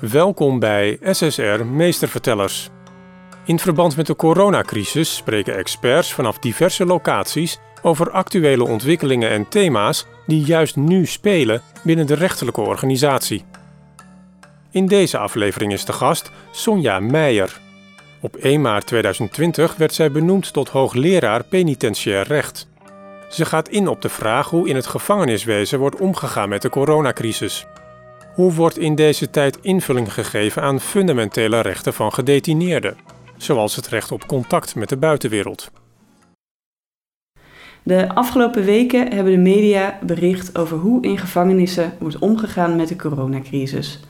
Welkom bij SSR Meestervertellers. In verband met de coronacrisis spreken experts vanaf diverse locaties over actuele ontwikkelingen en thema's die juist nu spelen binnen de rechterlijke organisatie. In deze aflevering is de gast Sonja Meijer. Op 1 maart 2020 werd zij benoemd tot hoogleraar penitentiair recht. Ze gaat in op de vraag hoe in het gevangeniswezen wordt omgegaan met de coronacrisis. Hoe wordt in deze tijd invulling gegeven aan fundamentele rechten van gedetineerden, zoals het recht op contact met de buitenwereld? De afgelopen weken hebben de media bericht over hoe in gevangenissen wordt omgegaan met de coronacrisis.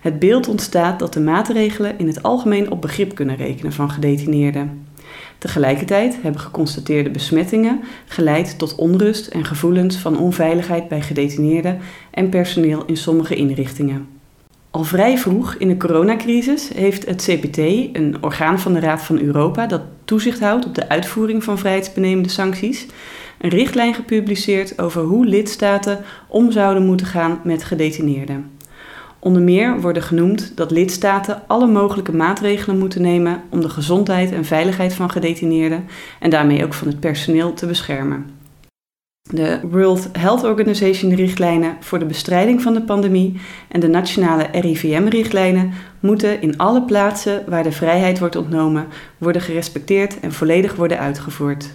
Het beeld ontstaat dat de maatregelen in het algemeen op begrip kunnen rekenen van gedetineerden. Tegelijkertijd hebben geconstateerde besmettingen geleid tot onrust en gevoelens van onveiligheid bij gedetineerden en personeel in sommige inrichtingen. Al vrij vroeg in de coronacrisis heeft het CPT, een orgaan van de Raad van Europa dat toezicht houdt op de uitvoering van vrijheidsbenemende sancties, een richtlijn gepubliceerd over hoe lidstaten om zouden moeten gaan met gedetineerden. Onder meer worden genoemd dat lidstaten alle mogelijke maatregelen moeten nemen om de gezondheid en veiligheid van gedetineerden en daarmee ook van het personeel te beschermen. De World Health Organization richtlijnen voor de bestrijding van de pandemie en de nationale RIVM-richtlijnen moeten in alle plaatsen waar de vrijheid wordt ontnomen worden gerespecteerd en volledig worden uitgevoerd.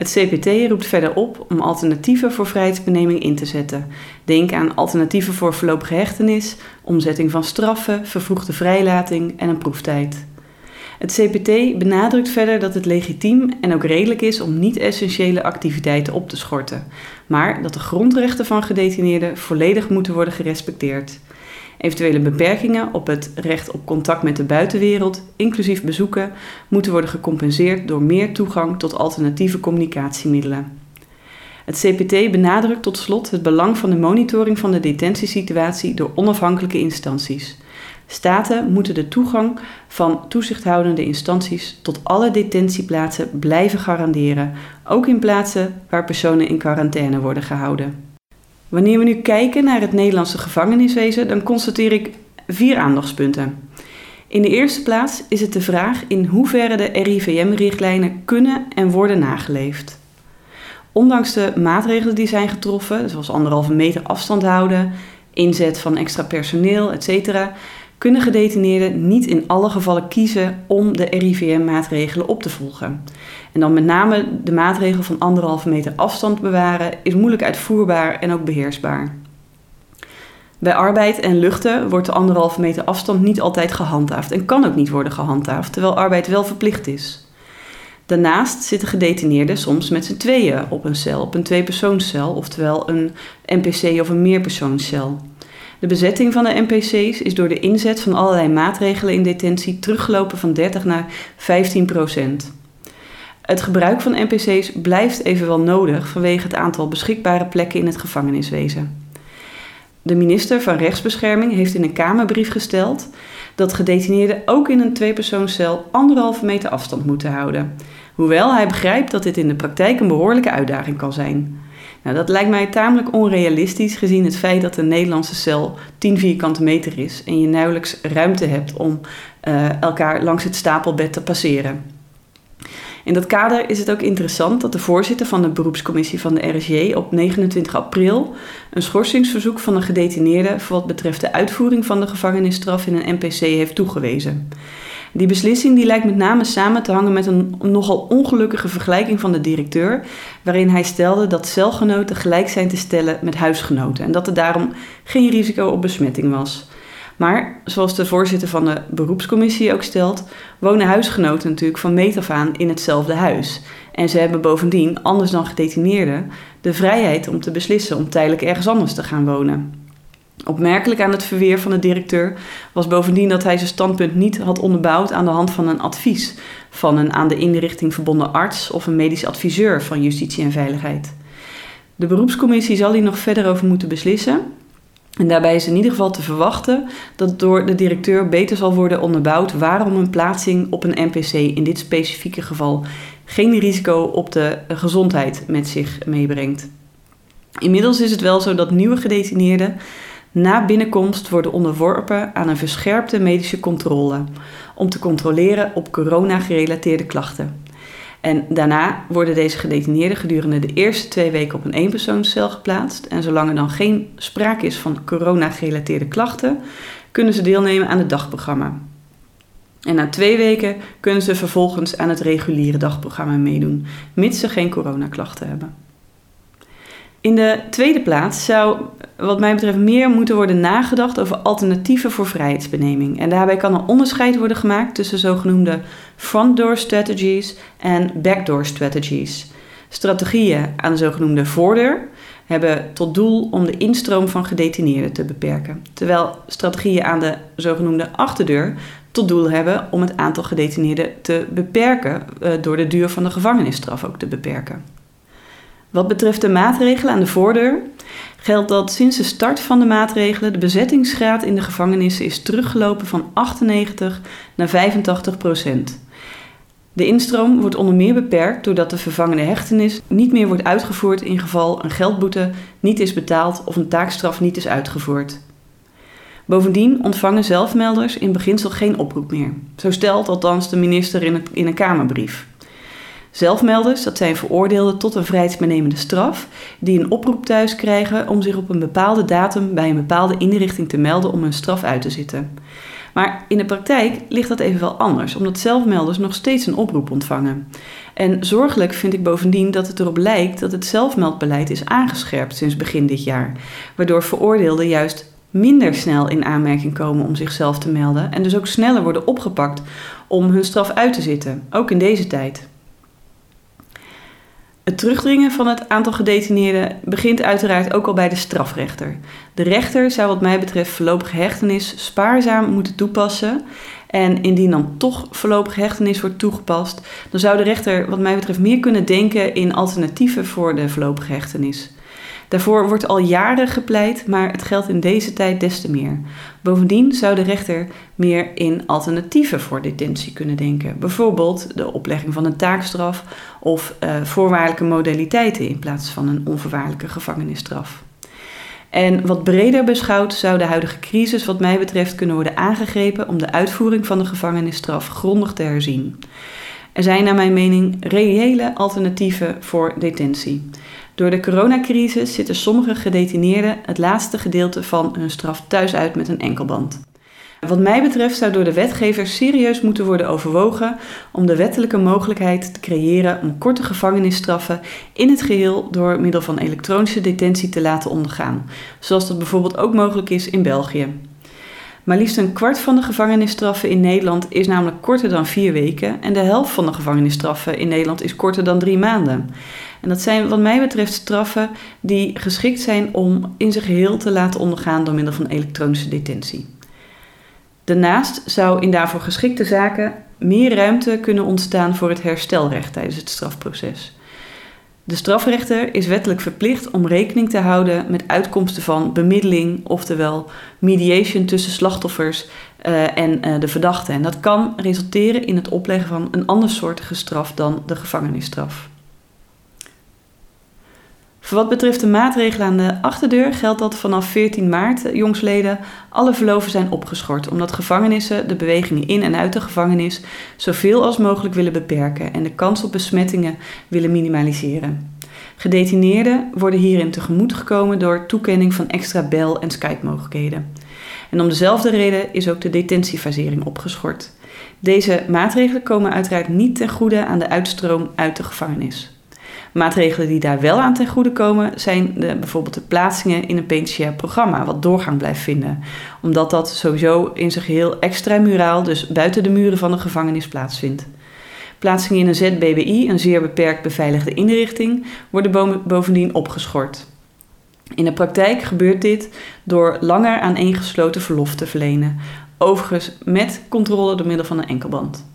Het CPT roept verder op om alternatieven voor vrijheidsbeneming in te zetten. Denk aan alternatieven voor voorlopige hechtenis, omzetting van straffen, vervroegde vrijlating en een proeftijd. Het CPT benadrukt verder dat het legitiem en ook redelijk is om niet-essentiële activiteiten op te schorten, maar dat de grondrechten van gedetineerden volledig moeten worden gerespecteerd. Eventuele beperkingen op het recht op contact met de buitenwereld, inclusief bezoeken, moeten worden gecompenseerd door meer toegang tot alternatieve communicatiemiddelen. Het CPT benadrukt tot slot het belang van de monitoring van de detentiesituatie door onafhankelijke instanties. Staten moeten de toegang van toezichthoudende instanties tot alle detentieplaatsen blijven garanderen, ook in plaatsen waar personen in quarantaine worden gehouden. Wanneer we nu kijken naar het Nederlandse gevangeniswezen, dan constateer ik vier aandachtspunten. In de eerste plaats is het de vraag in hoeverre de RIVM-richtlijnen kunnen en worden nageleefd. Ondanks de maatregelen die zijn getroffen, zoals anderhalve meter afstand houden, inzet van extra personeel, etc., kunnen gedetineerden niet in alle gevallen kiezen om de RIVM-maatregelen op te volgen. En dan met name de maatregel van anderhalve meter afstand bewaren is moeilijk uitvoerbaar en ook beheersbaar. Bij arbeid en luchten wordt de anderhalve meter afstand niet altijd gehandhaafd en kan ook niet worden gehandhaafd, terwijl arbeid wel verplicht is. Daarnaast zitten gedetineerden soms met z'n tweeën op een cel, op een tweepersoonscel, oftewel een NPC of een meerpersoonscel. De bezetting van de NPC's is door de inzet van allerlei maatregelen in detentie teruggelopen van 30 naar 15 procent. Het gebruik van NPC's blijft evenwel nodig vanwege het aantal beschikbare plekken in het gevangeniswezen. De minister van Rechtsbescherming heeft in een Kamerbrief gesteld dat gedetineerden ook in een tweepersoonscel anderhalve meter afstand moeten houden. Hoewel hij begrijpt dat dit in de praktijk een behoorlijke uitdaging kan zijn. Nou, dat lijkt mij tamelijk onrealistisch gezien het feit dat een Nederlandse cel 10 vierkante meter is en je nauwelijks ruimte hebt om uh, elkaar langs het stapelbed te passeren. In dat kader is het ook interessant dat de voorzitter van de beroepscommissie van de RSJ op 29 april een schorsingsverzoek van een gedetineerde voor wat betreft de uitvoering van de gevangenisstraf in een NPC heeft toegewezen. Die beslissing die lijkt met name samen te hangen met een nogal ongelukkige vergelijking van de directeur, waarin hij stelde dat celgenoten gelijk zijn te stellen met huisgenoten en dat er daarom geen risico op besmetting was. Maar zoals de voorzitter van de beroepscommissie ook stelt, wonen huisgenoten natuurlijk van meet af aan in hetzelfde huis. En ze hebben bovendien, anders dan gedetineerden, de vrijheid om te beslissen om tijdelijk ergens anders te gaan wonen. Opmerkelijk aan het verweer van de directeur was bovendien dat hij zijn standpunt niet had onderbouwd aan de hand van een advies van een aan de inrichting verbonden arts of een medisch adviseur van Justitie en Veiligheid. De beroepscommissie zal hier nog verder over moeten beslissen. En daarbij is in ieder geval te verwachten dat door de directeur beter zal worden onderbouwd waarom een plaatsing op een NPC in dit specifieke geval geen risico op de gezondheid met zich meebrengt. Inmiddels is het wel zo dat nieuwe gedetineerden na binnenkomst worden onderworpen aan een verscherpte medische controle om te controleren op corona-gerelateerde klachten. En daarna worden deze gedetineerden gedurende de eerste twee weken op een eenpersoonscel geplaatst. En zolang er dan geen sprake is van corona-gerelateerde klachten, kunnen ze deelnemen aan het dagprogramma. En na twee weken kunnen ze vervolgens aan het reguliere dagprogramma meedoen, mits ze geen coronaklachten hebben. In de tweede plaats zou, wat mij betreft, meer moeten worden nagedacht over alternatieven voor vrijheidsbeneming. En daarbij kan een onderscheid worden gemaakt tussen zogenoemde front-door strategies en backdoor strategies. Strategieën aan de zogenoemde voordeur hebben tot doel om de instroom van gedetineerden te beperken, terwijl strategieën aan de zogenoemde achterdeur tot doel hebben om het aantal gedetineerden te beperken eh, door de duur van de gevangenisstraf ook te beperken. Wat betreft de maatregelen aan de voordeur geldt dat sinds de start van de maatregelen de bezettingsgraad in de gevangenissen is teruggelopen van 98 naar 85 procent. De instroom wordt onder meer beperkt doordat de vervangende hechtenis niet meer wordt uitgevoerd in geval een geldboete niet is betaald of een taakstraf niet is uitgevoerd. Bovendien ontvangen zelfmelders in beginsel geen oproep meer. Zo stelt althans de minister in, in een Kamerbrief. Zelfmelders, dat zijn veroordeelden tot een vrijheidsbenemende straf, die een oproep thuis krijgen om zich op een bepaalde datum bij een bepaalde inrichting te melden om hun straf uit te zitten. Maar in de praktijk ligt dat even wel anders, omdat zelfmelders nog steeds een oproep ontvangen. En zorgelijk vind ik bovendien dat het erop lijkt dat het zelfmeldbeleid is aangescherpt sinds begin dit jaar, waardoor veroordeelden juist minder snel in aanmerking komen om zichzelf te melden en dus ook sneller worden opgepakt om hun straf uit te zitten, ook in deze tijd. Het terugdringen van het aantal gedetineerden begint uiteraard ook al bij de strafrechter. De rechter zou wat mij betreft voorlopige hechtenis spaarzaam moeten toepassen. En indien dan toch voorlopige hechtenis wordt toegepast, dan zou de rechter wat mij betreft meer kunnen denken in alternatieven voor de voorlopige hechtenis. Daarvoor wordt al jaren gepleit, maar het geldt in deze tijd des te meer. Bovendien zou de rechter meer in alternatieven voor detentie kunnen denken. Bijvoorbeeld de oplegging van een taakstraf of uh, voorwaardelijke modaliteiten in plaats van een onvoorwaardelijke gevangenisstraf. En wat breder beschouwd zou de huidige crisis wat mij betreft kunnen worden aangegrepen om de uitvoering van de gevangenisstraf grondig te herzien. Er zijn naar mijn mening reële alternatieven voor detentie. Door de coronacrisis zitten sommige gedetineerden het laatste gedeelte van hun straf thuis uit met een enkelband. Wat mij betreft zou door de wetgever serieus moeten worden overwogen om de wettelijke mogelijkheid te creëren om korte gevangenisstraffen in het geheel door middel van elektronische detentie te laten ondergaan, zoals dat bijvoorbeeld ook mogelijk is in België. Maar liefst een kwart van de gevangenisstraffen in Nederland is namelijk korter dan vier weken en de helft van de gevangenisstraffen in Nederland is korter dan drie maanden. En dat zijn wat mij betreft straffen die geschikt zijn om in zijn geheel te laten ondergaan door middel van elektronische detentie. Daarnaast zou in daarvoor geschikte zaken meer ruimte kunnen ontstaan voor het herstelrecht tijdens het strafproces. De strafrechter is wettelijk verplicht om rekening te houden met uitkomsten van bemiddeling, oftewel mediation tussen slachtoffers uh, en uh, de verdachte. En dat kan resulteren in het opleggen van een andersoortige straf dan de gevangenisstraf. Wat betreft de maatregelen aan de achterdeur geldt dat vanaf 14 maart eh, jongsleden alle verloven zijn opgeschort, omdat gevangenissen de bewegingen in en uit de gevangenis zoveel als mogelijk willen beperken en de kans op besmettingen willen minimaliseren. Gedetineerden worden hierin tegemoet gekomen door toekenning van extra bel- en Skype-mogelijkheden. En om dezelfde reden is ook de detentiefasering opgeschort. Deze maatregelen komen uiteraard niet ten goede aan de uitstroom uit de gevangenis. Maatregelen die daar wel aan ten goede komen zijn de, bijvoorbeeld de plaatsingen in een penitentiair programma, wat doorgang blijft vinden. Omdat dat sowieso in zijn geheel extramuraal, dus buiten de muren van de gevangenis, plaatsvindt. Plaatsingen in een ZBBI, een zeer beperkt beveiligde inrichting, worden bovendien opgeschort. In de praktijk gebeurt dit door langer aaneengesloten verlof te verlenen, overigens met controle door middel van een enkelband.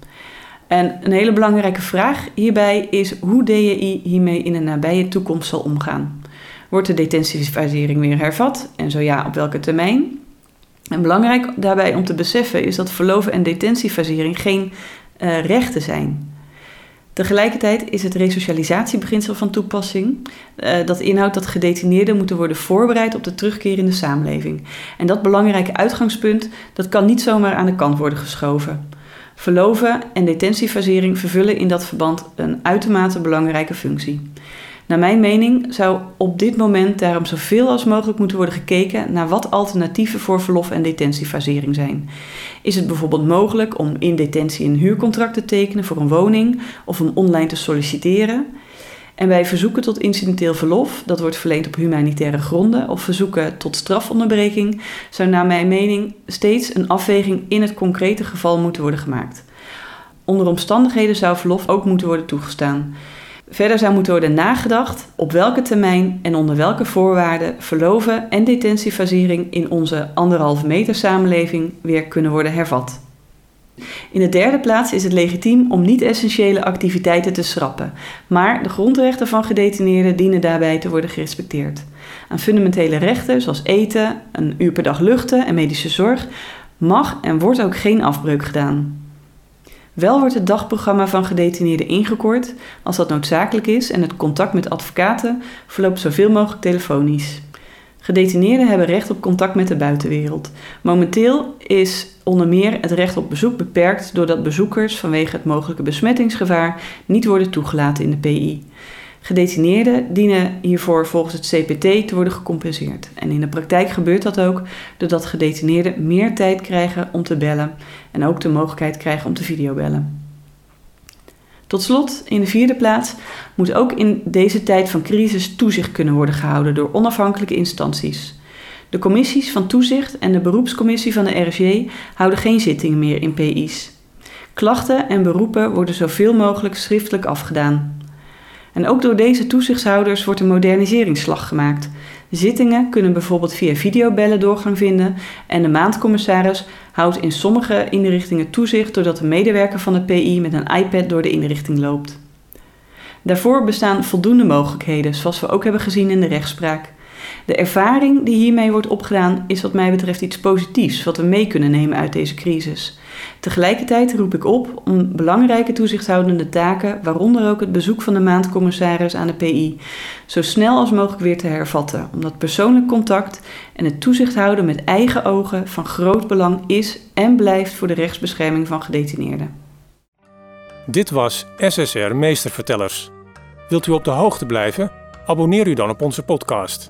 En een hele belangrijke vraag hierbij is hoe DJI hiermee in de nabije toekomst zal omgaan. Wordt de detentiefasering weer hervat en zo ja, op welke termijn? En belangrijk daarbij om te beseffen is dat verloven en detentiefasering geen uh, rechten zijn. Tegelijkertijd is het resocialisatiebeginsel van toepassing. Uh, dat inhoudt dat gedetineerden moeten worden voorbereid op de terugkeer in de samenleving. En dat belangrijke uitgangspunt dat kan niet zomaar aan de kant worden geschoven. Verloven en detentiefasering vervullen in dat verband een uitermate belangrijke functie. Naar mijn mening zou op dit moment daarom zoveel als mogelijk moeten worden gekeken naar wat alternatieven voor verlof en detentiefasering zijn. Is het bijvoorbeeld mogelijk om in detentie een huurcontract te tekenen voor een woning of om online te solliciteren? En bij verzoeken tot incidenteel verlof, dat wordt verleend op humanitaire gronden, of verzoeken tot strafonderbreking, zou naar mijn mening steeds een afweging in het concrete geval moeten worden gemaakt. Onder omstandigheden zou verlof ook moeten worden toegestaan. Verder zou moeten worden nagedacht op welke termijn en onder welke voorwaarden verloven en detentiefasering in onze anderhalve meter samenleving weer kunnen worden hervat. In de derde plaats is het legitiem om niet-essentiële activiteiten te schrappen, maar de grondrechten van gedetineerden dienen daarbij te worden gerespecteerd. Aan fundamentele rechten zoals eten, een uur per dag luchten en medische zorg mag en wordt ook geen afbreuk gedaan. Wel wordt het dagprogramma van gedetineerden ingekort als dat noodzakelijk is en het contact met advocaten verloopt zoveel mogelijk telefonisch. Gedetineerden hebben recht op contact met de buitenwereld. Momenteel is onder meer het recht op bezoek beperkt doordat bezoekers vanwege het mogelijke besmettingsgevaar niet worden toegelaten in de PI. Gedetineerden dienen hiervoor volgens het CPT te worden gecompenseerd. En in de praktijk gebeurt dat ook doordat gedetineerden meer tijd krijgen om te bellen en ook de mogelijkheid krijgen om te videobellen. Tot slot, in de vierde plaats, moet ook in deze tijd van crisis toezicht kunnen worden gehouden door onafhankelijke instanties. De commissies van toezicht en de beroepscommissie van de RSJ houden geen zittingen meer in PI's. Klachten en beroepen worden zoveel mogelijk schriftelijk afgedaan. En ook door deze toezichtshouders wordt een moderniseringsslag gemaakt. Zittingen kunnen bijvoorbeeld via videobellen doorgang vinden en de maandcommissaris houdt in sommige inrichtingen toezicht doordat de medewerker van de PI met een iPad door de inrichting loopt. Daarvoor bestaan voldoende mogelijkheden, zoals we ook hebben gezien in de rechtspraak. De ervaring die hiermee wordt opgedaan is wat mij betreft iets positiefs wat we mee kunnen nemen uit deze crisis. Tegelijkertijd roep ik op om belangrijke toezichthoudende taken, waaronder ook het bezoek van de maandcommissaris aan de PI, zo snel als mogelijk weer te hervatten, omdat persoonlijk contact en het toezicht houden met eigen ogen van groot belang is en blijft voor de rechtsbescherming van gedetineerden. Dit was SSR Meestervertellers. Wilt u op de hoogte blijven? Abonneer u dan op onze podcast.